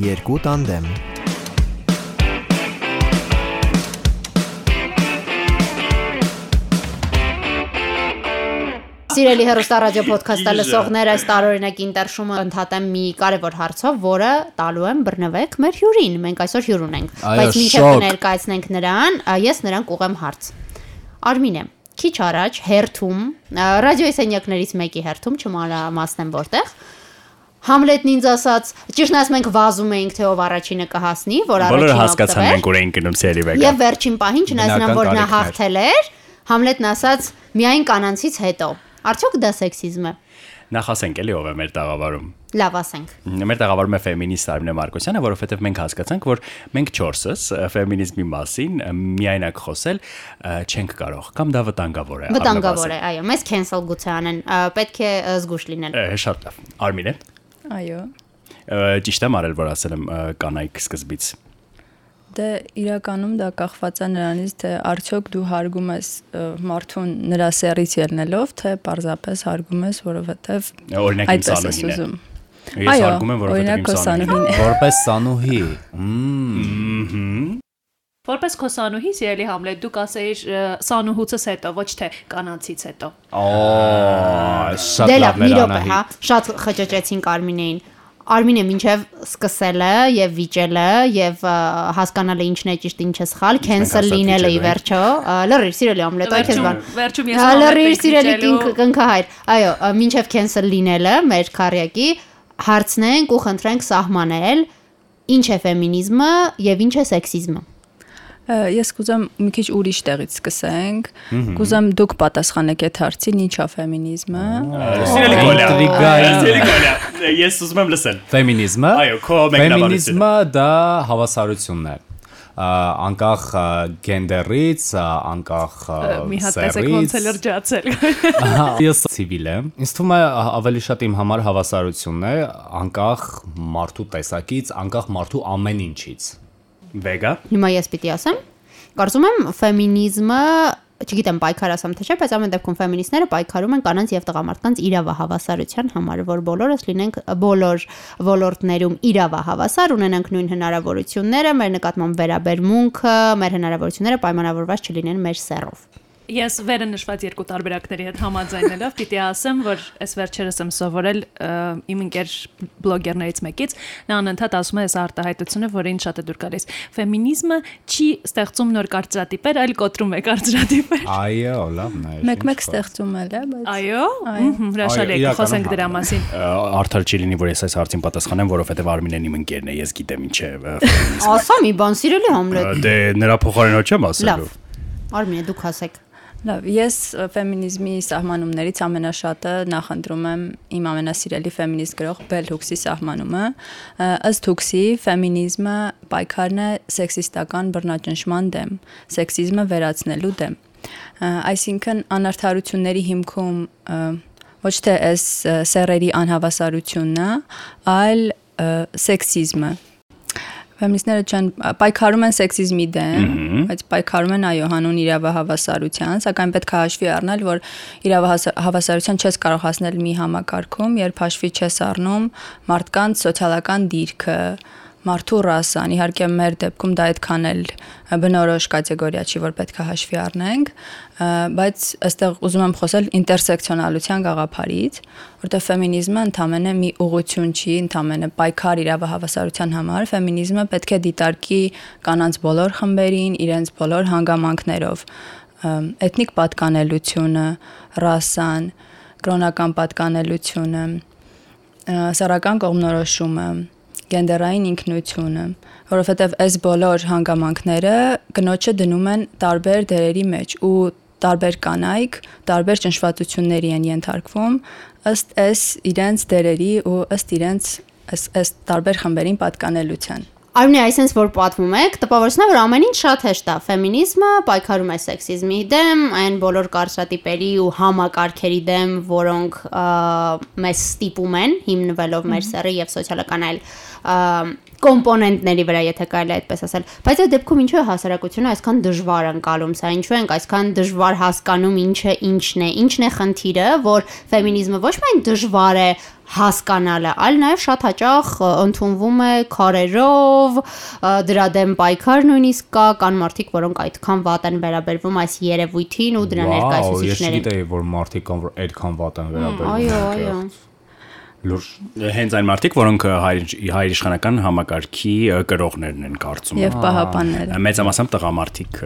երկու տանդեմ։ Սիրելի հերոստա ռադիո ոդքասթը լսողներ, այս տարօրինակ ինտերշումը ընդհատեմ մի կարևոր հարցով, որը տալու եմ բռնվեք մեր հյուրին։ Մենք այսօր հյուր ունենք, բայց մինչև շոկ։ կներկայացնենք նրան, ես նրան կուղեմ հարց։ Արմինե, քիչ առաջ հերթում, ռադիոյի սենյակներից մեկի հերթում չմանրամասնեմ որտեղ Համլետն ինձ ասաց, ճիշտն ասած մենք վազում էինք թե ով առաջինը կհասնի, որ Բոլորը առաջինը հասկացան մենք ուր էինք գնում սերի վեգա։ Եվ վերջին պահին, չնայած որ նա հաղթել էր, Համլետն ասաց միայն կանանցից հետո։ Արդյոք դա սեքսիզմ է։ Նախ ասենք էլի ով է մեր տաղավարում։ Լավ ասենք։ Մեր տաղավարում է ֆեմինիստ Արմինե Մարկոսյանը, որովհետև մենք հասկացանք, որ մենք 4-ս ֆեմինիզմի մասին միայնակ խոսել չենք կարող, կամ դա վտանգավոր է։ Վտանգավոր է, այո, մեզ cancel գուցե անեն, պետք է զգուշ լինել։ Շատ լավ։ Արմինե, Այո։ ճիշտ եմ արել, որ ասել եմ կանայք սկզբից։ Դե իրականում դա կախված է նրանից, թե արդյոք դու հարգում ես մարդուն նրա սերից ելնելով, թե պարզապես հարգում ես, որովհետև Օրինակ ես սանուհին է։ Ես Այո, հարգում եմ, որովհետև սանուհին սանուհին է։ Որպես սանուհի։ Մմ, Որպես քո սանուհի, սիրելի Համլետ, դու կասեիր սանուհուցս հետո, ոչ թե կանանցից հետո։ Օ, շատ Դե լավ րոպե, Լերանահի։ հա, շատ խճճեցինք Արմինեին։ Արմինը մինչև սկսելը եւ վիճելը եւ հասկանալը ինչն է ճիշտ, ինչը սխալ, cancel ասա լինելը ի վերջո, լրիր, սիրելի ամլետ, այ քեզ բան։ վերջում ես Հա, Համլետ լրիր, սիրելի կնքահայր։ Այո, մինչև cancel լինելը մեր քարյակի հարցնենք ու խնդրենք սահմանել ինչ է ֆեմինիզմը եւ ինչ է սեքսիզմը։ Ես կուզեմ մի քիչ ուրիշ տեղից սկսենք։ Կուզեմ դուք պատասխանեք այդ հարցին, ի՞նչ է ֆեմինիզմը։ Սիրելի Ինտրիգային։ Սիրելի Կոլյա, ես ուզում եմ լսել։ Ֆեմինիզմը։ Այո, քո մեկնաբանությունը։ Ֆեմինիզմը դա հավասարությունն է։ անկախ գենդերից, անկախ ա, Մի հատ տեսեք ոնց է սեռից, լրջացել։ Ահա, Ես ցիվիլ եմ։ Ինձ թվում է ավելի շատ իմ համար հավասարությունն է, անկախ մարդու տեսակից, անկախ մարդու ամեն ինչից։ Վեգա։ Հիմա ես պիտի ասեմ, կարծում եմ ֆեմինիզմը չգիտեմ պայքար ասամ թե չէ, բայց ամեն դեպքում ֆեմինիստները պայքարում են կանանց եւ տղամարդկանց իրավահավասարության համար, որ բոլորս լինենք բոլոր ոլորտներում իրավահավասար, ունենանք նույն հնարավորությունները, մեր նկատմամբ վերաբերմունքը, մեր հնարավորությունները պայմանավորված չլինեն մեր սեռով։ Ես վերը նշված երկու տարբերակների հետ համաձայնելով պիտի ասեմ, որ այս վերջերս եմ սովորել իմ ընկեր բլոգերներից մեկից, նա անընդհատ ասում է այս արտահայտությունը, որը ինձ շատ է դուր գալիս։ Ֆեմինիզմը չի ստեղծում նոր կարծրատիպեր, այլ կոտրում է կարծրատիպեր։ Այո, լավն է։ Մեկ-մեկ ստեղծում էլ է, բայց Այո, հրաշալի է, խոսենք դրա մասին։ Արդար չի լինի, որ ես այս հարցին պատասխանեմ, որովհետև Արմինեն իմ ընկերն է, ես գիտեմ ինչ է Ասա մի բան, սիրելի Համլետ։ Դե նրա փոխարենը չեմ Լավ։ ասելու։ Արմինե, դուք ասեք։ Լավ, ես ֆեմինիզմի սահմանումներից ամենաշատը նախընտրում եմ իմ ամենասիրելի ֆեմինիստ գրող Բել Հուքսի սահմանումը։ Ըստ Հուքսի ֆեմինիզմը պայքարն է սեքսիստական բռնաճնշման դեմ, սեքսիզմը վերացնելու դեմ։ Այսինքն անարթարությունների հիմքում ոչ թե այս ը, սեռերի անհավասարությունն է, այլ սեքսիզմը Ֆեմինիստները չեն պայքարում են սեքսիզմի դեմ, բայց պայքարում են այո հանուն իրավահավասարության, սակայն պետք է հաշվի առնել, որ իրավահավասարության չես կարող հասնել մի համակարգում, երբ հաշվի չես առնում մարդկանց սոցիալական դիրքը, մարդու ռասան, իհարկե մեր դեպքում դա այդքան էլ բնորոշ կատեգորիա չի, որ պետք է հաշվի առնենք, բայց այստեղ ուզում եմ խոսել ինտերսեկցիոնալության գաղափարից, որտեղ ֆեմինիզմը ընդամենը մի ուղություն չի, ընդամենը պայքար իրավահավասարության համար, ֆեմինիզմը պետք է դիտարկի կանանց բոլոր խմբերին, իրենց բոլոր հանգամանքներով, էթնիկ պատկանելությունը, ռասան, կրոնական պատկանելությունը, սեռական կողմնորոշումը, գենդերային ինքնությունը, որովհետև այս բոլոր հանգամանքները կնոջը դնում են տարբեր դերերի մեջ ու տարբեր կանայք տարբեր ճնշվածությունների են ենթարկվում ըստ այս իրենց դերերի ու ըստ իրենց այս այս տարբեր խմբերին պատկանելության։ Արմինե, այսինքն որ պատմում եք, տպավորությունն է, որ ամեն ինչ շատ հեշտ է։ Ֆեմինիզմը պայքարում է սեքսիզմի դեմ, այն բոլոր կարծրատիպերի ու համակարգերի դեմ, որոնք մեզ ստիպում են հիմնվելով մեր սեռի եւ սոցիալական այլ կոմպոնենտների վրա, եթե կարելի է այդպես ասել։ Բայց այդ դեպքում ինչու է հասարակությունը այսքան դժվար անցալում սա, ինչու ենք այսքան դժվար հասկանում ինչը ինչն է, ինչն է խնդիրը, որ ֆեմինիզմը ոչ միայն դժվար է հասկանալը, այլ նաև շատ հաճախ ընդունվում է քարերով, դրա դեմ պայքար նույնիսկ կա, կան մարդիկ, որոնք այդքան վատ են վերաբերվում այս երևույթին ու դրա Վաու, ես ներկայացուցիչներին։ չգիտեի, որ մարդիկ կան, որ այդքան վատ են վերաբերվում։ Այո, այո։ Լուրջ Հենց այն մարդիկ, որոնք հայր հայրիշխանական համակարգի ը, կրողներն են կարծում։ Եվ պահապանները։ Մեծամասամբ տղամարդիկ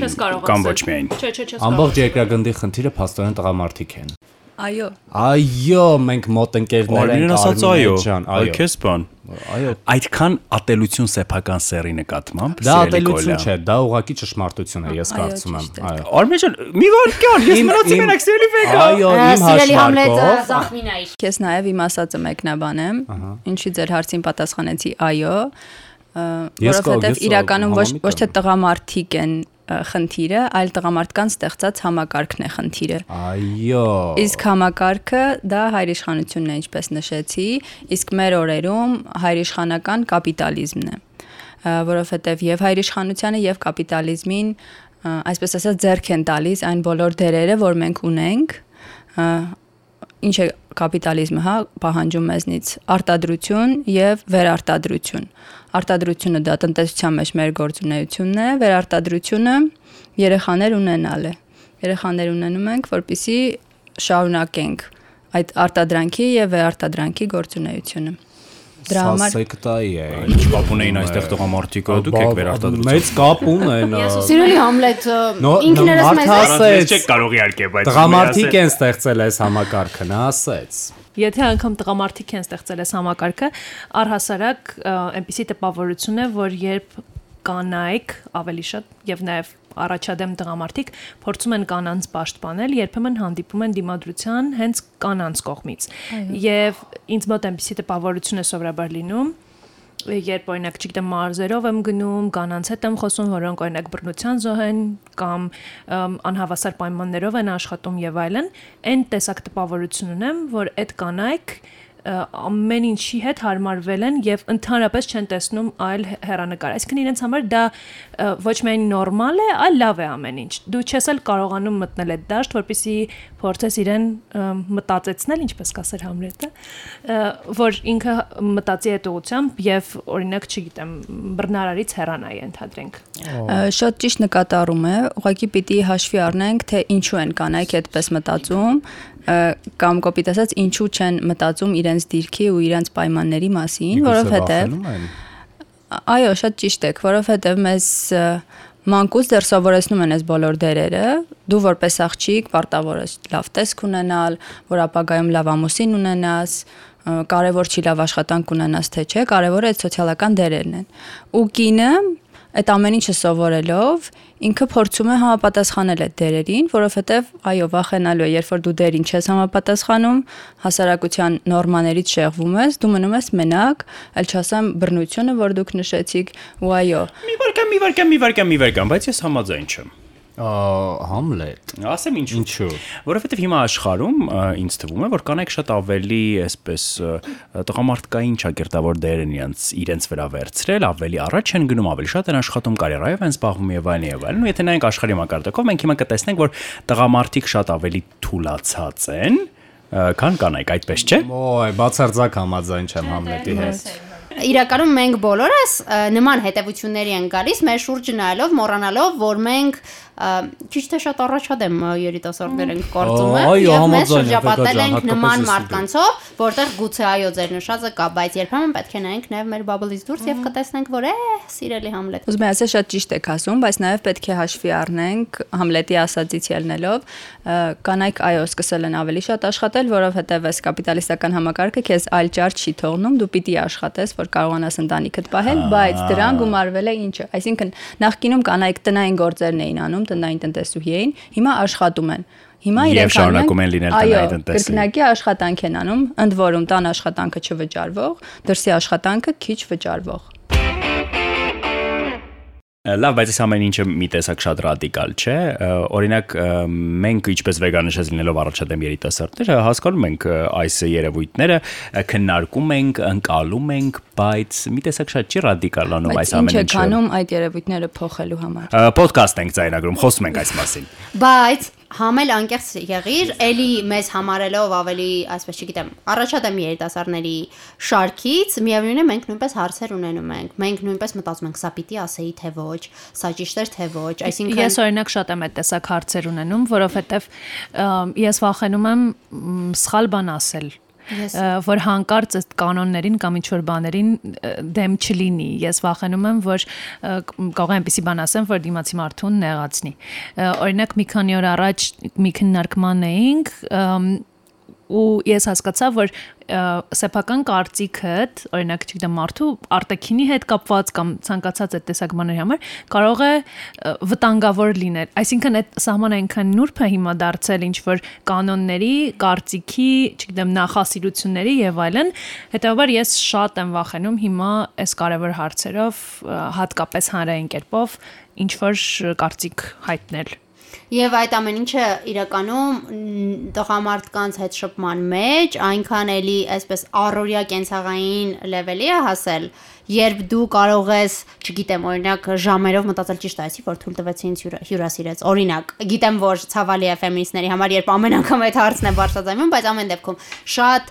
Չես կարող կամ ոչ միայն։ Չէ, չէ, չես կարող։ ամբողջ երկրագնդի խնդիրը փաստորեն տղամարդիկ են։ Այո։ Այո, մենք մոտ ընկերներ ենք, Արմինե այո։ ջան, Այո, այո։ քեզ բան։ Այո, Այդքան ատելություն սեփական սերի նկատմամբ։ դա ատելություն չէ, դա ուղղակի ճշմարտություն է, ես կարծում եմ։ Այո։ Արմեն ջան, մի վարքյան, ես մնացի մենակ սիրելի վեգա։ Այո, իմ հաշվարկով Քեզ նաև իմ ասածը մեկնաբանեմ, ինչի ձեր հարցին պատասխանեցի այո, որովհետև իրականում ոչ ոչ թե եմ։ տղամարդիկ են խնդիրը, այլ տղամարդկանց ստեղծած համակարգն է խնդիրը։ Այո։ Իսկ համակարգը դա հայրիշխանությունն է, ինչպես նշեցի, իսկ մեր օրերում հայրիշխանական կապիտալիզմն է, որովհետև եւ հայրիշխանությանը եւ կապիտալիզմին, այսպես ասած, ձեռք են տալիս այն բոլոր դերերը, որ մենք ունենք, ինչ է կապիտալիզմը, հա, պահանջում մեզնից արտադրություն եւ վերարտադրություն։ Արտադրությունը դա տնտեսության մեջ մեր գործունեությունն է, վերարտադրությունը երեխաներ ունենալ է։ Երեխաներ ունենում ենք, որpիսի շարունակենք այդ արտադրանքի եւ վերարտադրանքի գործունեությունը։ Դրա համար սեկտայի է։ Ինչ կապ ունեին այստեղ տղամարդիկը, դուք եք վերարտադրություն։ Մեծ կապ ունեն։ Սիրելի Համլետ, ինքներս մեզ ասեց, Չեք կարող իհարկե, բայց Տղամարդիկ են ստեղծել այս համակարգը, նա ասեց։ Եթե անգամ տղամարդիկ են ստեղծել այս համակարգը, առհասարակ այնպիսի տպավորություն է, որ երբ կանայք ավելի շատ եւ նաեւ առաջադեմ տղամարդիկ փորձում են կանանց պաշտպանել, երբեմն հանդիպում են դիմադրության հենց կանանց կողմից։ Եվ ինձ մոտ այնպիսի տպավորություն է սովորաբար լինում, երբ օրինակ չգիտեմ մարզերով եմ գնում, կանանց հետ եմ խոսում, որոնք օրինակ բռնության զոհ են կամ անհավասար պայմաններով են աշխատում եւ այլն, այն տեսակ տպավորություն ունեմ, որ այդ կանայք ամեն ինչի հետ հարմարվել են եւ ընդհանրապես չեն տեսնում այլ հ- հեռանկար։ Այսինքն իրենց համար դա ոչ միայն նորմալ է, այլ լավ է ամեն ինչ։ Դու չես էլ կարողանում մտնել այդ դաշտ, որպեսզի փորձես իրեն մտածեցնել, ինչպես կասեր Համլետը, որ ինքը մտածի այդ ուղությամբ եւ օրինակ, չգիտեմ, բռնարարից հեռանայի ընդհանրենք։ Ա, Շատ ճիշտ նկատառում է, ուղղակի պիտի հաշվի առնենք, թե ինչու են կանայք այդպես մտածում, կամ կոպիտ ասած, ինչու չեն մտածում իրենց դիրքի ու իրենց պայմանների մասին, որովհետև Այո, շատ ճիշտ եք, որովհետև մեզ մանկուց դեռ սովորեցնում են այս բոլոր դերերը։ Դու որպես աղջիկ պարտավոր ես լավ տեսք ունենալ, որ ապագայում լավ ամուսին ունենաս, կարևոր չի լավ աշխատանք ունենաս թե չէ, կարևորը այդ սոցիալական դերերն են։ Ու կինը այդ ամեն ինչը սովորելով ինքը փորձում է համապատասխանել այդ դերերին, որովհետև այո, վախենալու է, երբ որ դու դերին չես համապատասխանում, հասարակության նորմաներից շեղվում ես, դու մնում ես մենակ, այլ չասեմ բռնությունը, որ դուք նշեցիք, ու այո, Մի վարքան, մի վարքան, մի վարքան, մի վարքան, բայց ես համաձայն չեմ։ Համլետ։ Ասեմ ինչու։ Ինչու։ Որովհետև հիմա աշխարհում ինձ թվում է, որ կանայք շատ ավելի այսպես տղամարդկային ճակերտավոր դեր են իրենց իրենց վրա վերցրել, ավելի առաջ են գնում, ավելի շատ են աշխատում կարիերայով են զբաղվում եւ այլն եւ այլն։ Ու եթե նայենք աշխարհի մակարդակով, մենք հիմա կտեսնենք, որ տղամարդիկ շատ ավելի թուլացած են, քան կանայք, այդպես չէ։ Ոյ, բացարձակ համաձայն չեմ Համլետի հետ։ Իրականում մենք բոլորս նման հետևությունների են գալիս մեր շուրջը նայելով, մոռանալով, որ մենք քիչ թե շատ առաջադեմ երիտասարդներ ենք կարծում եմ, Այո, եւ եմ, շրջապատել ենք նման մարդկանցով, որտեղ գուցե այո ձեր նշածը կա, բայց երբեմն պետք է նայենք նաեւ մեր բաբլից դուրս եւ կտեսնենք, որ է, սիրելի Համլետ։ Ուզում եմ ասել շատ ճիշտ եք ասում, բայց նաև պետք է հաշվի առնենք Համլետի ասածից ելնելով, կանայք այո սկսել են ավելի շատ աշխատել, որովհետև այս կապիտալիստական համակարգը քեզ այլ ճար չի թողնում, դու պիտի աշխատես, որ կարողանաս ընտանիքդ պահել, բայց դրան գումարվել է ինչը։ Այսինքն նախկինում կանայք տնային գործերն էին անում, տնային տնտեսուհի էին, հիմա աշխատում են։ Հիմա իրենք շարունակում են լինել տնային տնտեսի։ կրկնակի աշխատանք են անում, ընդ որում տան աշխատանքը չվճարվող, դրսի աշխատանքը քիչ վճարվող։ Լավ, բայց այս ամեն ինչը մի տեսակ շատ ռադիկալ չէ։ Օրինակ մենք ինչպես վեգանշած լինելով առաջադեմ երիտասարդներ հասկանում ենք այս երևույթները, քննարկում ենք, ընկալում ենք, բայց մի տեսակ շատ չի ռադիկալանում այս ինչ ամեն է ինչը։ կանում այդ երևույթներ փոխելու համար։ Ը, Պոդքասթ ենք ձայնագրում, խոսում ենք այս մասին։ Բայց համել անկեղծ եղիր, էլի մեզ համարելով ավելի, այսպես չգիտեմ, առաջադեմ երիտասարդների շարքից, միևնույն է մենք նույնպես հարցեր ունենում ենք։ Մենք նույնպես մտածում ենք, սա պիտի ասեի թե ոչ, սա ճիշտ էր թե ոչ, այսինքն Ես օրինակ շատ եմ այդ տեսակ հարցեր ունենում, որովհետև ես վախենում եմ սխալ բան ասել որ հանկարծ այդ կանոններին կամ ինչ որ բաներին դեմ չլինի։ Ես վախենում եմ, որ կարող եմ այնպեսի բան ասեմ, որ դիմացի մարդուն նեղացնի։ Օրինակ մի քանի օր առաջ մի քննարկման էինք ու ես հասկացա, որ սեփական կարծիքդ, օրինակ, չգիտեմ, մարդու արտաքինի հետ կապված կամ ցանկացած այդ տեսակ բաների համար կարող է վտանգավոր լինել։ Այսինքն այդ սահմանը այնքան նուրբ է հիմա դարձել ինչ որ կանոնների, կարծիքի, չգիտեմ, նախասիրությունների եւ այլն, հետեւաբար ես շատ եմ վախենում հիմա այս կարևոր հարցերով հատկապես հանրային կերպով ինչ որ կարծիք հայտնել։ Եվ այդ ամեն ինչը իրականում տղամարդկանց հետ շփման մեջ այնքան էլի այսպես առօրյա կենցաղային լեվելի է հասել, երբ դու կարող ես, չգիտեմ, օրինակ ժամերով մտածել ճիշտ այսի որ թույլ տվեցի ինձ հյուրա- հյուրասիրեց։ Օրինակ, գիտեմ, որ ցավալի է ֆեմինիստների համար, երբ ամեն անգամ այդ հարցն է բարձրացնում, բայց ամեն դեպքում շատ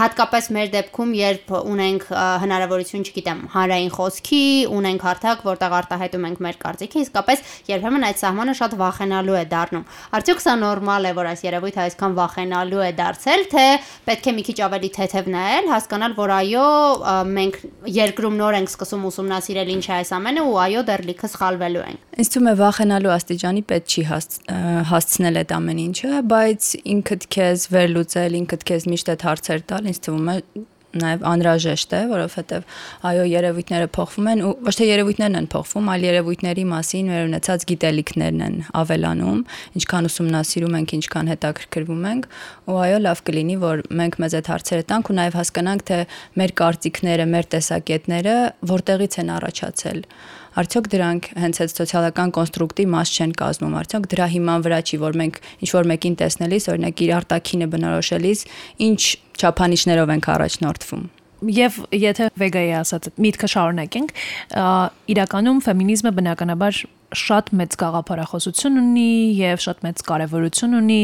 հատկապես մեր դեպքում, երբ ունենք հնարավորություն, չգիտեմ, հանրային խոսքի, ունենք հարթակ, որտեղ արտահայտում ենք մեր կարծիքը, իսկապես երբեմն այդ սահմանը շատ վախենալու է դառնում։ Արդյոք սա նորմալ է, որ այս երևույթը այսքան վախենալու է դարձել, թե պետք է մի քիչ ավելի թեթև նայել, հասկանալ, որ այո, մենք երկրում նոր ենք սկսում ուսումնասիրել ինչ է այս ամենը ու այո, դեռ լիքը սխալվելու ենք։ Ինձ թվում է վախենալու աստիճանի պետք չի հասցնել այդ ամեն ինչը, բայց ինքդ քեզ վերլուծել, ինքդ քեզ միշտ այդ հարցեր տալ, ինձ թվում է նաև անհրաժեշտ է, որովհետև այո, երևույթները փոխվում են ու ոչ թե երևույթներն են փոխվում, այլ երևույթների մասին մեր ունեցած գիտելիքներն են ավելանում, ինչքան ուսումնասիրում ենք, ինչքան հետաքրքրվում ենք, ու այո, լավ կլինի, որ մենք մեզ այդ հարցերը տանք ու նաև հասկանանք, թե մեր կարծիքները, մեր տեսակետները որտեղից են առաջացել արդյոք դրանք հենց այդ սոցիալական կոնստրուկտի մաս չեն կազմում արդյոք դրա հիման վրա չի որ մենք ինչ որ մեկին տեսնելիս օրինակ իր արտաքինը բնորոշելիս ինչ չափանիշներով ենք առաջնորդվում Եվ եթե վեգայի ասած միտքը շարունակենք, իրականում ֆեմինիզմը բնականաբար շատ մեծ գաղափարախոսություն ունի եւ շատ մեծ կարեւորություն ունի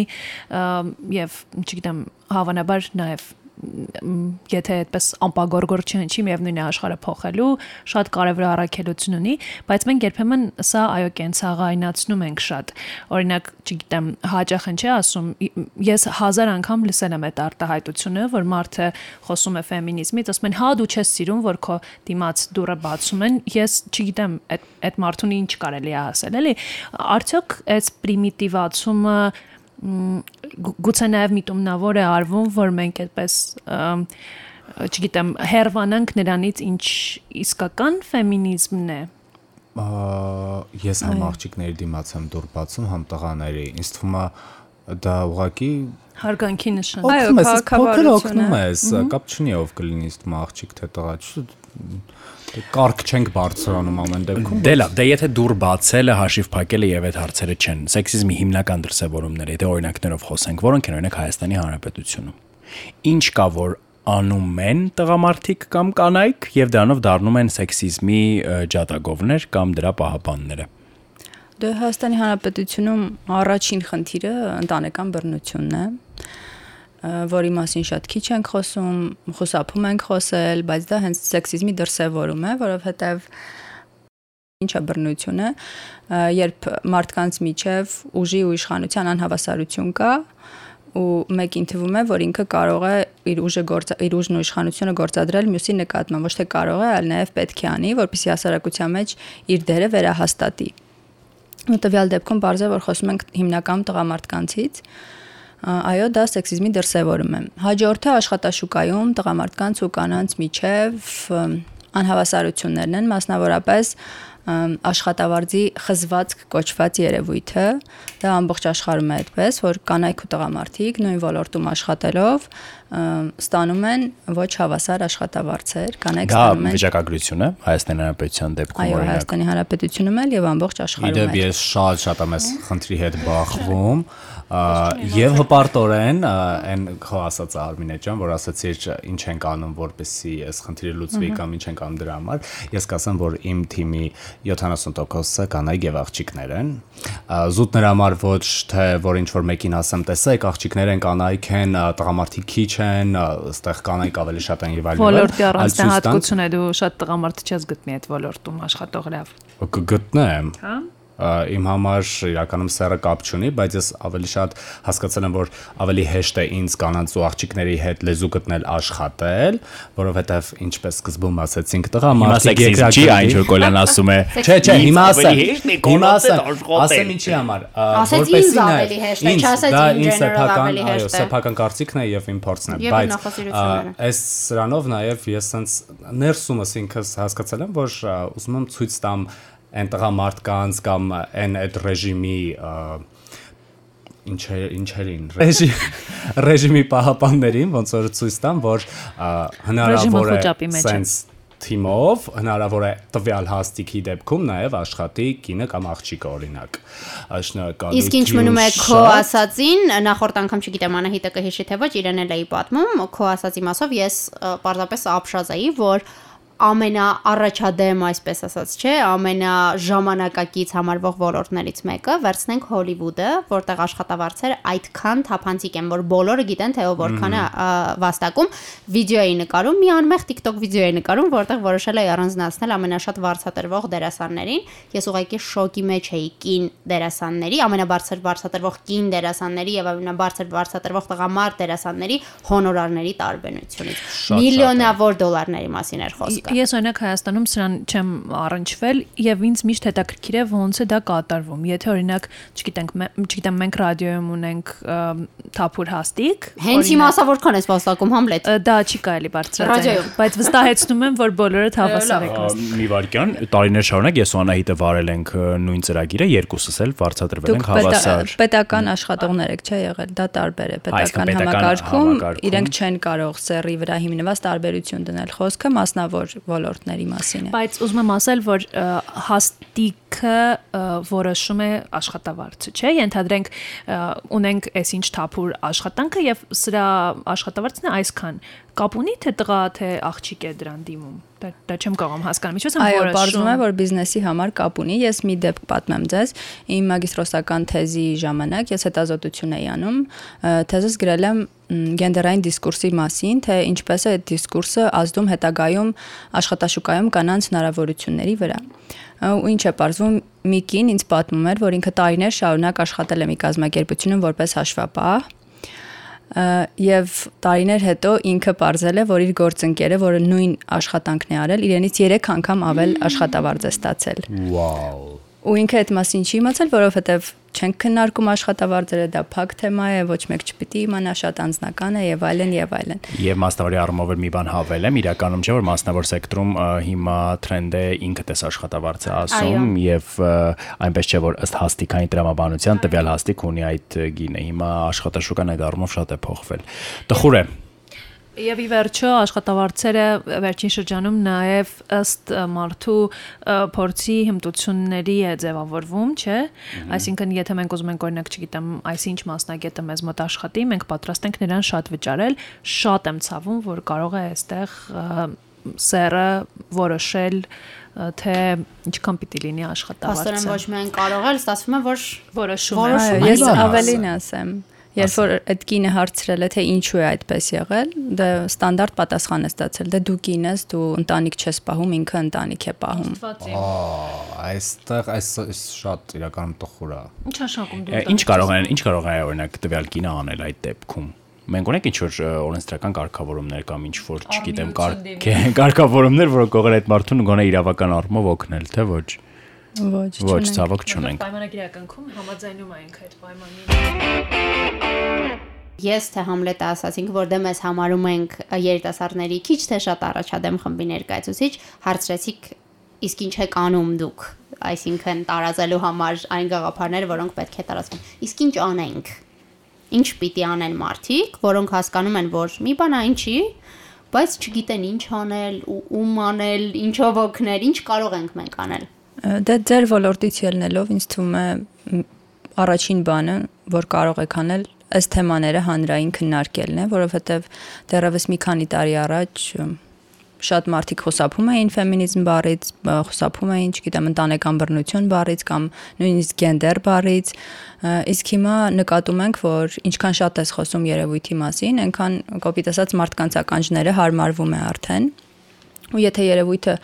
եւ չգիտեմ, հավանաբար նաեւ եթե այդպես ամպագորգոր չհնչի, միևնույն է աշխարհը փոխելու, շատ կարևոր առաքելություն ունի, բայց մենք երբեմն սա այո կենցաղայնացնում ենք շատ։ Օրինակ, չգիտեմ, հաճախ են չի ասում, ես հազար անգամ լսել եմ այդ արտահայտությունը, որ մարդը խոսում է ֆեմինիզմից, ասում են, հա դու չես սիրում, որ քո դիմաց դուրը բացում են, ես չգիտեմ, այդ այդ մարդուն ինչ կարելի է ասել, էլի։ Արդյոք այս պրիմիտիվացումը գուցե նաև միտումնավոր է արվում, որ մենք այդպես չգիտեմ, հերվանանք նրանից ինչ իսկական ֆեմինիզմն է։ Ա, ես համ աղջիկների դիմաց եմ դուր բացում, համ տղաների։ Ինձ թվում է դա ուղղակի Հարգանքի նշան։ Այո, օգնում ես, փոքր քաղաքավարություն օգնում ես, կապ չունի ով կլինի, ինձ թվում աղջիկ թե տղա, կարգ չենք բարձրանում ամեն դեպքում։ Դե լավ, դե եթե դուր բացելը, հաշիվ փակելը եւ այդ հարցերը չեն սեքսիզմի հիմնական դրսևորումները, եթե օրինակներով խոսենք, որոնք են օրինակ Հայաստանի Հանրապետությունում։ Ինչ կա որ անում են տղամարդիկ կամ կանայք եւ դրանով դառնում են սեքսիզմի ջատագովներ կամ դրա պահապանները։ Դե Հայաստանի Հանրապետությունում առաջին խնդիրը ընտանեկան բռնությունն է որի մասին շատ քիչ ենք խոսում, խուսափում ենք խոսել, բայց դա հենց սեքսիզմի դրսևորում է, որովհետև ինչ է բռնությունը, երբ մարդկանց միջև ուժի ու իշխանության անհավասարություն կա ու մեկին թվում է, որ ինքը կարող է իր ուժը գործ իր ուժն ու իշխանությունը գործադրել մյուսի նկատմամբ, ոչ թե կարող է, այլ նաև պետք է անի, որպեսզի հասարակության մեջ իր դերը վերահաստատի։ Ու տվյալ դեպքում բարձր որ խոսում ենք հիմնական տղամարդկանցից, այո, դա սեքսիզմի դրսևորում է։ Հաջորդը աշխատաշուկայում տղամարդկանց ու կանանց միջև անհավասարություններն են, մասնավորապես աշխատավարձի խզվածք կոչված երևույթը, դա ամբողջ աշխարհում է այդպես, որ կանայք ու տղամարդիկ նույն ոլորտում աշխատելով ստանում են ոչ հավասար աշխատավարձեր, կանայք Դա ստանում են վիճակագրություն է Հայաստանի Հանրապետության դեպքում այո օրինակ։ Հայաստանի Հանրապետությունում էլ եւ ամբողջ աշխարհում Իդեպ ես շատ շատ եմ այս խնդրի հետ բախվում եւ հպարտորեն այն քո ասած Արմինե ջան, որ ասացիր ինչ ենք անում, որպեսզի այս խնդիրը լուծվի կամ ինչ ենք անում դրա համար, ես կասեմ, որ իմ թիմի 70%-ը կանայք եւ աղջիկներ են։ Զուտ նրա համար ոչ թե որ ինչ որ մեկին ասեմ, տեսեք, աղջիկներ են, կանայք են, տղամարդիկ քիչ են, ա, այստեղ կանայք ավելի շատ են եւ այլն։ Ոլորտի այլ ցույց տան- առանձնահատկություն է դու շատ տղամարդ չես գտնի այդ ոլորտում աշխատող լավ։ կգտնեմ։ Հա։ Իմ համար իրականում սերը կապ չունի, բայց ես ավելի շատ հասկացել եմ, որ ավելի հեշտ է ինձ կանանց ու աղջիկների հետ լեզու գտնել աշխատել, որովհետև ինչպես սկզբում ասացինք, տղամարդիկ սեքսիզմ չի այն որ Կոլյան ասում է։ Չէ, չէ, հիմա ասեմ։ Հիմա ասեմ, ասեմ ինչի համար։ որպեսզի ինձ նայ- ավելի հեշտ է, դա in ինձ general սեփական, ավելի այո, հեշտ է։ սեփական կարծիքն է եւ իմ փորձն է, բայց այս սրանով նաեւ ես sense ներսումս ինքս հասկացել եմ, որ ուզում եմ ցույց տամ այն տղամարդկանց կամ այն այդ ռեժիմի ինչ ինչերին ռեժի ռեժիմի պահապաններին ոնց որ ցույց տամ որ հնարավոր է sense թիմով հնարավոր է տվյալ հաստիկի դեպքում նաև աշխատի կինը կամ աղջիկը օրինակ շնորհակալություն Իսկ ինչ մնում է քո ասածին, նախորդ անգամ չգիտեմ Անահիտը կհիշի թե ոչ, իրեն էլ էի պատմում, քո ասածի մասով ես պարզապես ապշած էի, որ ամենաառաջադեմ, այսպես ասած, չէ, ամենաժամանակակից համարվող ոլորտներից մեկը վերցնենք Հոլիվուդը, որտեղ աշխատավարձերը այդքան թափանցիկ են, որ բոլորը գիտեն թե ով որքան է վաստակում, վիդեո էի նկարում, մի անմեղ TikTok վիդեո էի նկարում, որտեղ որոշել էի առանձնացնել ամենաշատ վարձատրվող դերասաններին։ Ես ուղղակի շոկի մեջ էի կին դերասանների, ամենաբարձր վարձատրվող կին դերասանների եւ ամենաբարձր վարձատրվող տղամարդ դերասանների հոնորարների տարբերությունից։ Միլիոնավոր դոլարների մասին էր խոսքը։ Ես օրինակ Հայաստանում սրան չեմ առնչվել եւ ինձ միշտ հետաքրքիր է ոնց է դա կատարվում։ Եթե օրինակ, չգիտենք, չգիտեմ, մենք ռադիոյում ունենք թափուր հաստիկ, Հենց իմ ասա որքան ես վաստակում Համլետ։ դա չի կարելի բարձրացնել, Ռադիոյում։ բայց վստահեցնում եմ, որ բոլորը հավասար եք։ Մի վարքյան, տարիներ շարունակ ես ու Անահիտը վարել ենք նույն ծրագիրը, երկուսս էլ վարձատրվել ենք հավասար։ պետական աշխատողներ եք, չէ՞ եղել։ Դա տարբեր է։ Պետական համակարգում համակարգում- իրենք չեն կարող սերի վրա հիմնված տարբերություն դնել։ Խոսքը մասնավոր ոլորտների մասին է։ Բայց ուզում եմ ասել, որ հաստիկը որոշում է աշխատավարձը, չէ՞։ Ենթադրենք ունենք այսինչ թափուր աշխատանքը եւ սրա աշխատավարձն է այսքան։ Կապ ունի թե տղա թե աղջիկ է դրան դիմում։ Դա դա չեմ կարող հասկանալ։ Ինչպես եմ Այո, որոշում։ բարձում է, որ բիզնեսի համար կապ ունի։ Ես մի դեպք պատմեմ ձեզ։ Իմ մագիստրոսական թեզի ժամանակ ես հետազոտություն էի անում։ Թեզս գրել եմ գենդերային դիսկուրսի մասին, թե ինչպես է այդ դիսկուրսը ազդում հետագայում աշխատաշուկայում կանանց հնարավորությունների վրա։ Ու ինչ է բարձվում, մի կին ինձ պատմում էր, որ ինքը տարիներ շարունակ աշխատել է մի կազմակերպությունում որպես հաշվապահ եւ տարիներ հետո ինքը ողրզել է, որ իր գործընկերը, որը նույն աշխատանքն է արել, իրենից 3 անգամ ավել աշխատավարձ է ստացել։ Վաու Ու ինքը այդ մասին չի իմացել, որովհետեւ չենք քննարկում աշխատավարձերը, դա փակ թեմա է, ոչ մեկ չպիտի իմանա, շատ անձնական է եւ այլն եւ այլն։ Եվ մասնավորի առումով էլ մի բան հավել եմ, իրականում չէ որ մասնավոր սեկտորում ը, հիմա տրենդը ինքը տես աշխատավարձ է ասում եւ այնպես չէ որ ըստ հաստիկային տրամաբանության տվյալ հաստիկ ունի այդ գինը։ Հիմա աշխատաշուկան այդ առումով շատ է փոխվել։ Տխուր է։ Եվ ի վերջո աշխատավարձերը վերջին շրջանում նաև ըստ մարդու փորձի հմտությունների է ձևավորվում, չէ։ Այսինքն եթե մենք ուզում ենք օրինակ, չգիտեմ, այսինչ մասնագետը մեզ մոտ աշխատի, մենք պատրաստ ենք նրան շատ վճարել, շատ եմ ցավում, որ կարող է այստեղ սերը որոշել թե ինչքան պիտի լինի Պաստորեն ոչ աշխատավարձը։ միայն կարող է, ստացվում է, որ Որոշում է։ ես ավելին ասեմ։ Երբ որ այդ կինը հարցրել է թե ինչու է այդպես եղել, դա ստանդարտ պատասխան է ստացել։ Դե դու կին ես, դու ընտանիք չես պահում, ինքը ընտանիք է պահում։ այստեղ այս շատ իրականում տխուր է Ինչ աշխատում Ը, Ինչ կարող են, ինչ կարող է օրինակ տվյալ կինը անել այդ դեպքում։ Մենք ունենք ինչ որ օրենսդրական կարգավորումներ կամ ինչ որ, չգիտեմ, կարգ կարգավորումներ, որոնք կարող են այդ մարդուն գոնե իրավական առումով օգնել, թե ոչ։ Ոչ, Ոչ, չունենք։ ցավոք չունենք։ Պայմանագրականքում համաձայնում ենք այդ պայմանին։ Ես թե Համլետը ասացինք, որ դե մեզ համարում ենք երիտասարդների քիչ թե շատ առաջադեմ խմբի ներկայացուցիչ, հարցրեցիք իսկ ինչ եք անում դուք, այսինքն տարածելու համար այն գաղափարները, որոնք պետք է տարածվեն։ Իսկ ինչ անենք։ Ինչ պիտի անեն մարդիկ, որոնք հասկանում են, որ մի բան այն չի, բայց չգիտեն ինչ անել, ու- ում անել, ինչով օգնել, ինչ կարող ենք մենք անել։ Դե ձեր ոլորտից ելնելով ինձ թվում է առաջին բանը, որ կարող եք անել, ըստ թեմաները հանրային քննարկելն է, որովհետև դեռևս մի քանի տարի առաջ շատ մարդիկ խոսափում էին ֆեմինիզմ բառից, խոսափում էին, չգիտեմ, ընտանեկան բռնություն բառից կամ նույնիսկ գենդեր բառից, իսկ հիմա նկատում ենք, որ ինչքան շատ ես խոսում երևույթի մասին, այնքան կոպիտ ասած մարդկանց ականջները հարմարվում է արդեն ու եթե երևույթը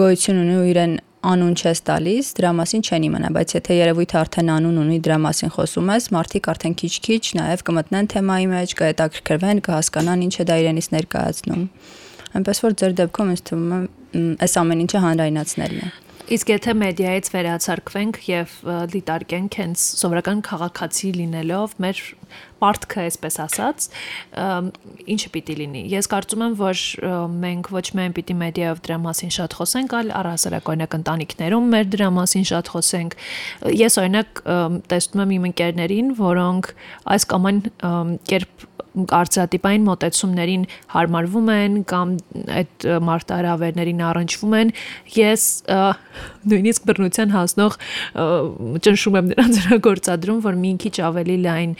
գոյություն ունի ու իրեն անուն չես տալիս, դրա մասին չեն իմանա, բայց եթե երևույթը արդեն անուն ունի, դրա մասին խոսում ես, մարդիկ արդեն քիչ-քիչ նաև կմտնեն թեմայի մեջ, կհետաքրքրվեն, կհասկանան ինչ է դա իրենից ներկայացնում։ Այնպես որ ձեր դեպքում ինձ թվում է այս ամեն ինչը հանրայնացնելն է։ Իսկ եթե մեդիայից վերացարկվենք եւ դիտարկենք հենց սովորական քաղաքացի լինելով մեր պարտքը, այսպես ասած, ինչը պիտի լինի։ Ես կարծում եմ, որ մենք ոչ միայն պիտի մեդիայով դրա մասին շատ խոսենք, այլ առհասարակ օրինակ ընտանիքներում մեր դրա մասին շատ խոսենք։ Ես օրինակ տեսնում եմ իմ ընկերներին, որոնք այս կամ այն կերպ արծաթիպային մոտեցումներին հարմարվում են կամ այդ մարտահրավերներին առնչվում են ես նույնիսկ բռնության հասնող ճնշում եմ նրանց վրա գործադրում որ մի քիչ ավելի լայն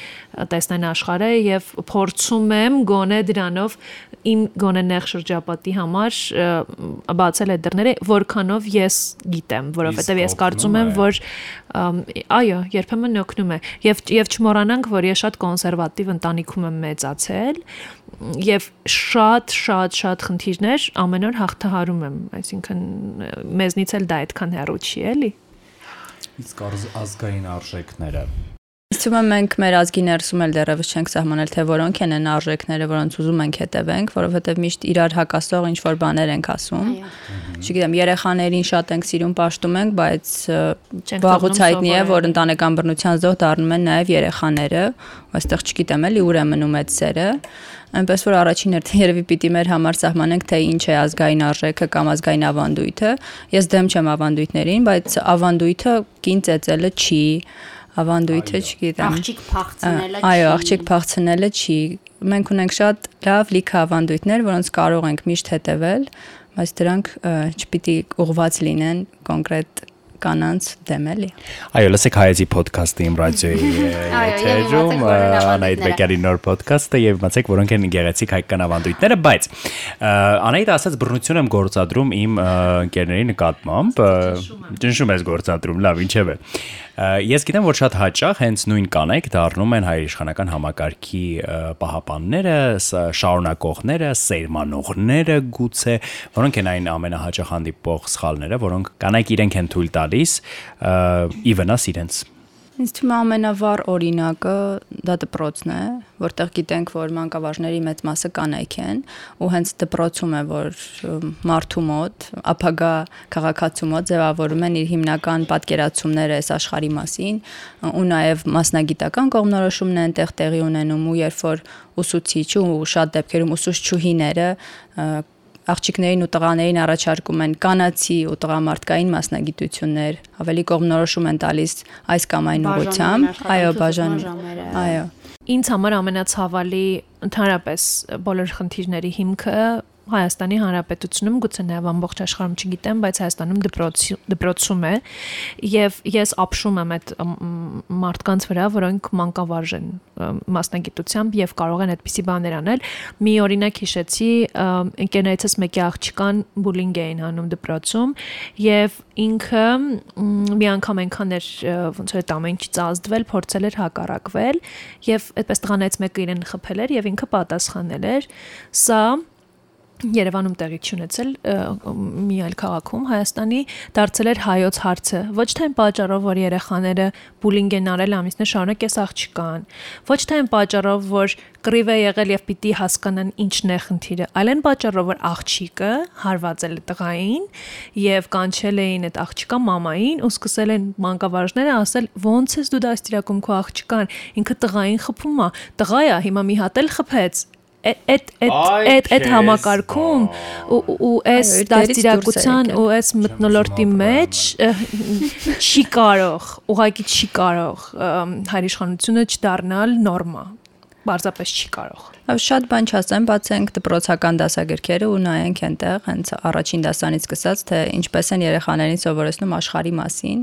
տեսնեն աշխարհը եւ փորձում եմ գոնե դրանով իմ գոնե նեղ շրջապատի համար բացել այդ դռները որքանով ես գիտեմ որովհետեւ ես կարծում եմ որ այո երբեմն օգնում է եւ եւ չմոռանանք որ ես շատ կոնսերվատիվ ընտանիքում եմ մեծ մեծացել եւ շատ շատ շատ խնդիրներ ամեն օր հաղթահարում եմ, այսինքն մեզնից էլ դա այդքան հեռու չի էլի։ Իսկ ազգային արժեքները Թվում է մենք մեր ազգի ներսում էլ դեռևս չենք սահմանել թե որոնք են այն արժեքները, որոնց ուզում ենք հետևենք, որովհետև միշտ իրար հակասող ինչ որ բաներ ենք ասում։ Չգիտեմ, երեխաներին շատ ենք սիրում, պաշտում ենք, բայց վաղուց հայտնի է, որ ընտանեկան բռնության զոհ դառնում են նաև երեխաները, այստեղ չգիտեմ էլի ուր է մնում այդ սերը այնպես որ առաջին հերթին երևի պիտի մեր համար սահմանենք թե ինչ է ազգային արժեքը կամ ազգային ավանդույթը։ Ես դեմ չեմ ավանդույթներին, բայց ավանդույթը կին ծեծելը չի, ավանդույթը, չգիտեմ։ Աղջիկ փախցնելը չի։ Այո, աղջիկ փախցնելը չի։ Մենք ունենք շատ լավ լիքը ավանդույթներ, որոնց կարող ենք միշտ հետևել, բայց դրանք չպիտի ուղված լինեն կոնկրետ կանանց դեմ էլի։ Այո, լսեք հայեցի ոդքասթը իմ ռադիոյի եթերում, Անայդ Բեկյարի նոր ոդքասթը եւ իմացեք, որոնք են գեղեցիկ հայկական ավանդույթները, բայց Անայդը ասած բռնություն եմ գործադրում իմ ընկերների նկատմամբ, ճնշում ես գործադրում, լավ, ինչեւ է։ Ես գիտեմ, որ շատ հաճախ հենց նույն կանայք դառնում են հայրիշխանական համակարգի պահապանները, շարունակողները, սերմանողները գուցե, որոնք են այն ամենահաճախ հանդիպող սխալները, որոնք կանայք իրենք են թույլ տալիս ի վնաս իրենց Ինձ թվում է ամենավառ օրինակը դա դպրոցն է, որտեղ գիտենք, որ մանկավարժների մեծ մասը կանայք են, ու հենց դպրոցում է, որ մարդու մոտ, ապագա քաղաքացու մոտ ձևավորում են իր հիմնական պատկերացումները այս աշխարհի մասին, ու նաև մասնագիտական կողմնորոշումն են տեղ տեղի ունենում, ու երբ որ ուսուցիչ ու շատ դեպքերում ուսուցչուհիները աղջիկներին ու տղաներին առաջարկում են կանացի ու տղամարդկային մասնագիտություններ, ավելի կողմնորոշում են տալիս այս կամ այն ուղղությամբ, այո, բաժանում։ Այո։ Ինձ համար ամենացավալի ընդհանրապես բոլոր խնդիրների հիմքը Հայաստանի Հանրապետությունում, գուցե նաև ամբողջ աշխարհում չգիտեմ, բայց Հայաստանում դպրոց դպրոցում է եւ ես ապշում եմ այդ մարդկանց վրա, որոնք մանկավարժ են մասնագիտությամբ եւ կարող են այդպիսի բաներ անել։ Մի օրինակ հիշեցի, ընկերներիցս մեկի աղջկան բուլինգ էին անում դպրոցում եւ ինքը մի անգամ այնքան էր ոնց որ այդ ամեն ինչից ազդվել, փորձել էր հակառակվել եւ այդպես տղաներից մեկը իրեն խփել էր եւ ինքը պատասխանել էր։ Սա Երևանում տեղի չունեցել մի այլ քաղաքում Հայաստանի դարձել էր հայոց հարցը ոչ թե այն պատճառով որ երեխաները բուլինգ են արել ամիսներ շարունակ էս աղջկան. Ոչ թե այն պատճառով որ կռիվ է եղել եւ պիտի հասկանան ինչն է խնդիրը այլ այն պատճառով որ աղջիկը հարվածել է տղային եւ կանչել էին այդ աղջկա մամային ու սկսել են մանկավարժները ասել ոնց ես դու դաստիարակում քո աղջկան ինքը տղային խփում է տղա է հիմա մի հատ էլ խփեց այդ այդ այդ այդ համակարգում ու այս դաստիարակության ու այս մտնոլորտի մեջ չի կարող, ուղղակի չի կարող հայրիշխանությունը չդառնալ նորմա։ Բարձրապես չի կարող։ Շատ բան չասեմ, բացենք դպրոցական դասագրքերը ու նայենք այնտեղ հենց առաջին դասանից սկսած, թե ինչպես են երեխաներին սովորեցնում աշխարհի մասին,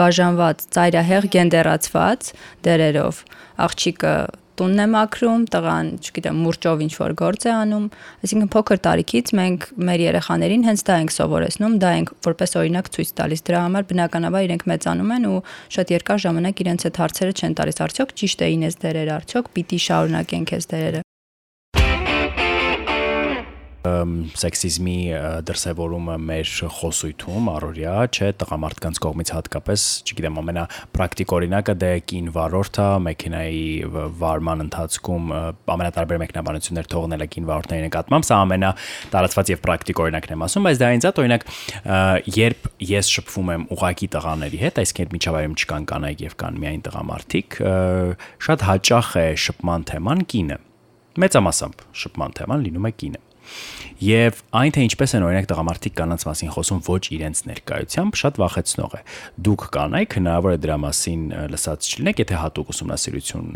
բաժանված, ծայրահեղ գենդերացված դերերով։ Աղջիկը տունն է մաքրում, տղան, չգիտեմ, մուրճով ինչ որ գործ է անում, այսինքն փոքր տարիքից մենք մեր երեխաներին հենց դա ենք սովորեցնում, դա ենք որպես օրինակ ցույց տալիս։ Դրա համար բնականաբար իրենք մեծանում են ու շատ երկար ժամանակ իրենց այդ հարցերը չեն տալիս։ Արդյոք ճիշտ էին այս դերերը, արդյոք պիտի շարունակենք այս դերերը սեքսիզմի դրսևորումը մեր խոսույթում առօրյա, չէ, տղամարդկանց կողմից հատկապես, չգիտեմ, ամենապրակտիկ օրինակը դե կին վարորդը մեքենայի վարման ընթացքում ամենատարբեր մեկնաբանություններ թողնել է կին վարորդների նկատմամբ, սա ամենա տարածված եւ պրակտիկ օրինակն եմ ասում, բայց դա ինձ այդ օրինակ երբ ես շփվում եմ ուղակի տղաների հետ, այսինքն միջավայրում չկան կանայք եւ կան միայն տղամարդիկ, շատ հաճախ է շփման թեման կինը մեծամասամբ շփման թեման լինում է կինը Եվ այն թե ինչպես են օրինակ տղամարդիկ կանանց մասին խոսում ոչ իրենց ներկայությամբ շատ վախեցնող է։ Դուք կանայք հնարավոր է դրա մասին լսած չլինեք, եթե հատուկ ուսումնասիրություն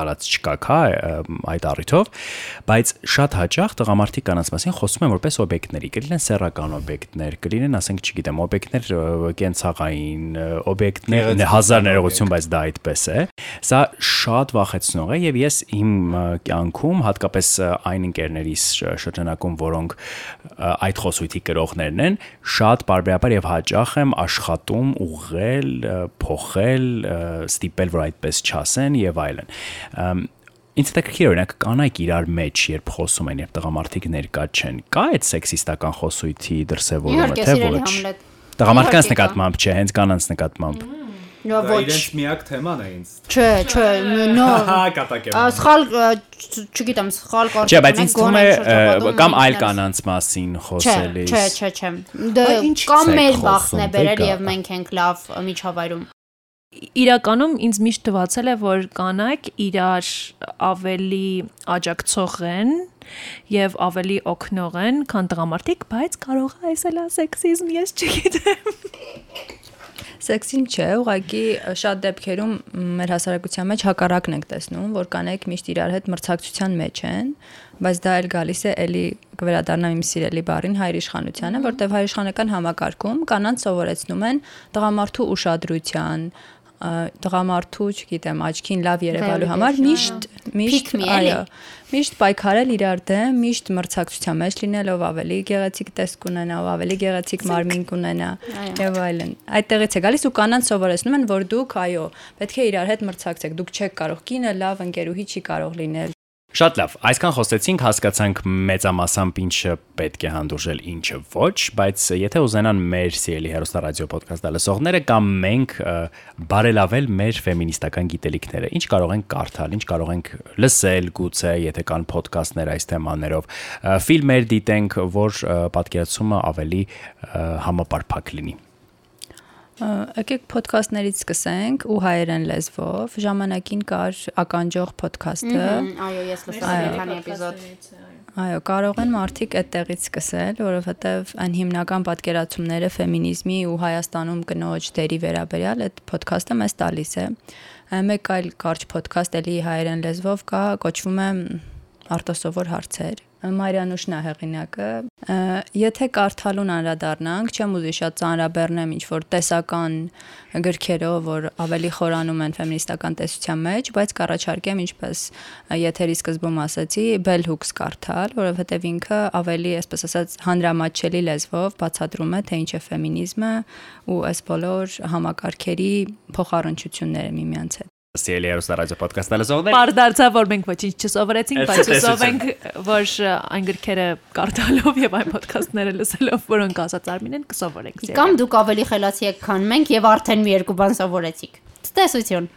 արած չկա քա այդ առիթով, բայց շատ հաճախ տղամարդիկ կանանց մասին խոսում են որպես օբյեկտների, կլինեն սեռական օբյեկտներ, կլինեն, ասենք, չգիտեմ, օբյեկտներ կենցաղային, օբյեկտներ հազար ներողություն, բայց դա այդպես է։ Սա շատ վախեցնող է եւ ես իմ կյանքում հատկապես այն ընկերներիս շրջանակում, որոնք այդ խոսույթի կրողներն են, շատ բարբերաբար եւ հաճախ եմ աշխատում ուղղել, փոխել, ստիպել, որ այդպես չասեն եւ այլն այլն ինձ հետաքրքիր օրինակ կանայք իրար մեջ երբ խոսում են եւ տղամարդիկ ներկա չեն կա այդ սեքսիստական խոսույթի դրսևորումը թե ոչ տղամարդկանց նկատմամբ չէ հենց կանանց նկատմամբ Նո ոչ։ Իրենց միակ թեման է ինձ։ Չէ, չէ, նո։ Հա, կատակեմ։ Սխալ, չգիտեմ, սխալ կարծում Չէ, բայց ինձ թվում է կամ այլ կանանց մասին խոսելիս։ Չէ, չէ, չէ։ Դա կամ մեր վախն է բերել եւ մենք ենք լավ միջավայրում իրականում ինձ միշտ թվացել է որ կանայք իրար ավելի աջակցող են եւ ավելի օգնող են, քան տղամարդիկ, բայց կարող է այսել սեքսիզմ, ես չգիտեմ։ Սեքսին չէ, ուղղակի շատ դեպքերում մեր հասարակության մեջ հակառակն ենք տեսնում, որ կանայք միշտ իրար հետ մրցակցության մեջ են, բայց դա էլ գալիս է էլի կվերադառնամ իմ սիրելի բառին հայրիշխանությանը, որտեղ հայրիշխանական համակարգում կանանց սովորեցնում են տղամարդու ուշադրության, տղամարդու, չգիտեմ, աչքին լավ երևալու համար միշտ միշտ այո միշտ պայքարել իրար դեմ, միշտ մրցակցության մեջ լինելով ավելի գեղեցիկ տեսք ունենա, ավելի գեղեցիկ մարմին կունենա եւ այլն։ Այդտեղից է գալիս ու կանանց սովորեցնում են, որ դուք այո, պետք է իրար հետ մրցակցեք։ Դուք չեք կարող կինը լավ ընկերուհի չի կարող լինել Շատ լավ, այսքան խոսեցինք, հասկացանք մեծամասամբ ինչը պետք է հանդուրժել, ինչը ոչ, բայց եթե ուզենան մեր սիրելի հերոստա ռադիո ոդքասթը լսողները կամ մենք բարելավել մեր ֆեմինիստական գիտելիքները, ինչ կարող ենք կարդալ, ինչ կարող ենք լսել, գուցե, եթե կան ոդքասթներ այս թեմաներով, ֆիլմեր դիտենք, որ պատկերացումը ավելի համապարփակ լինի։ Եկեք ոդքասթներից սկսենք ու հայերեն լեզվով։ Ժամանակին կար ականջող ոդքասթը։ Այո, ես լսել եմ քանի էպիզոդ։ Այո, կարող են մարդիկ այդտեղից սկսել, որովհետև այն հիմնական պատկերացումները ֆեմինիզմի ու Հայաստանում կնոջ դերի վերաբերյալ այդ ոդքասթը մեզ տալիս է։ Մեկ այլ կարճ ոդքասթ էլի հայերեն լեզվով կա, կոչվում է արտասովոր հարցեր Մարիանուշն է հեղինակը։ Եթե կարդալուն անդրադառնանք, չեմ ուզի շատ ծանրաբեռնեմ ինչ որ տեսական գրքերով, որ ավելի խորանում են ֆեմինիստական տեսության մեջ, բայց կառաջարկեմ ինչպես եթերի սկզբում ասացի, Bell Hooks կարդալ, որովհետև ինքը ավելի, այսպես ասած, հանրամատչելի լեզվով բացատրում է, թե ինչ է ֆեմինիզմը ու այս բոլոր համակարգերի փոխառնչությունները միմյանց հետ։ Սիրելի Երուսա ռադիո ոդկասթը լսողներ։ Պար դարձավ որ մենք ոչինչ չսովորեցինք, բայց հուսով ենք, որ այն գրքերը կարդալով եւ այն ոդկասթները լսելով, որոնք ասած Արմինեն կսովորենք։ Կամ դուք ավելի խելացի եք, քան մենք եւ արդեն մի երկու բան սովորեցիք։ Ցտեսություն։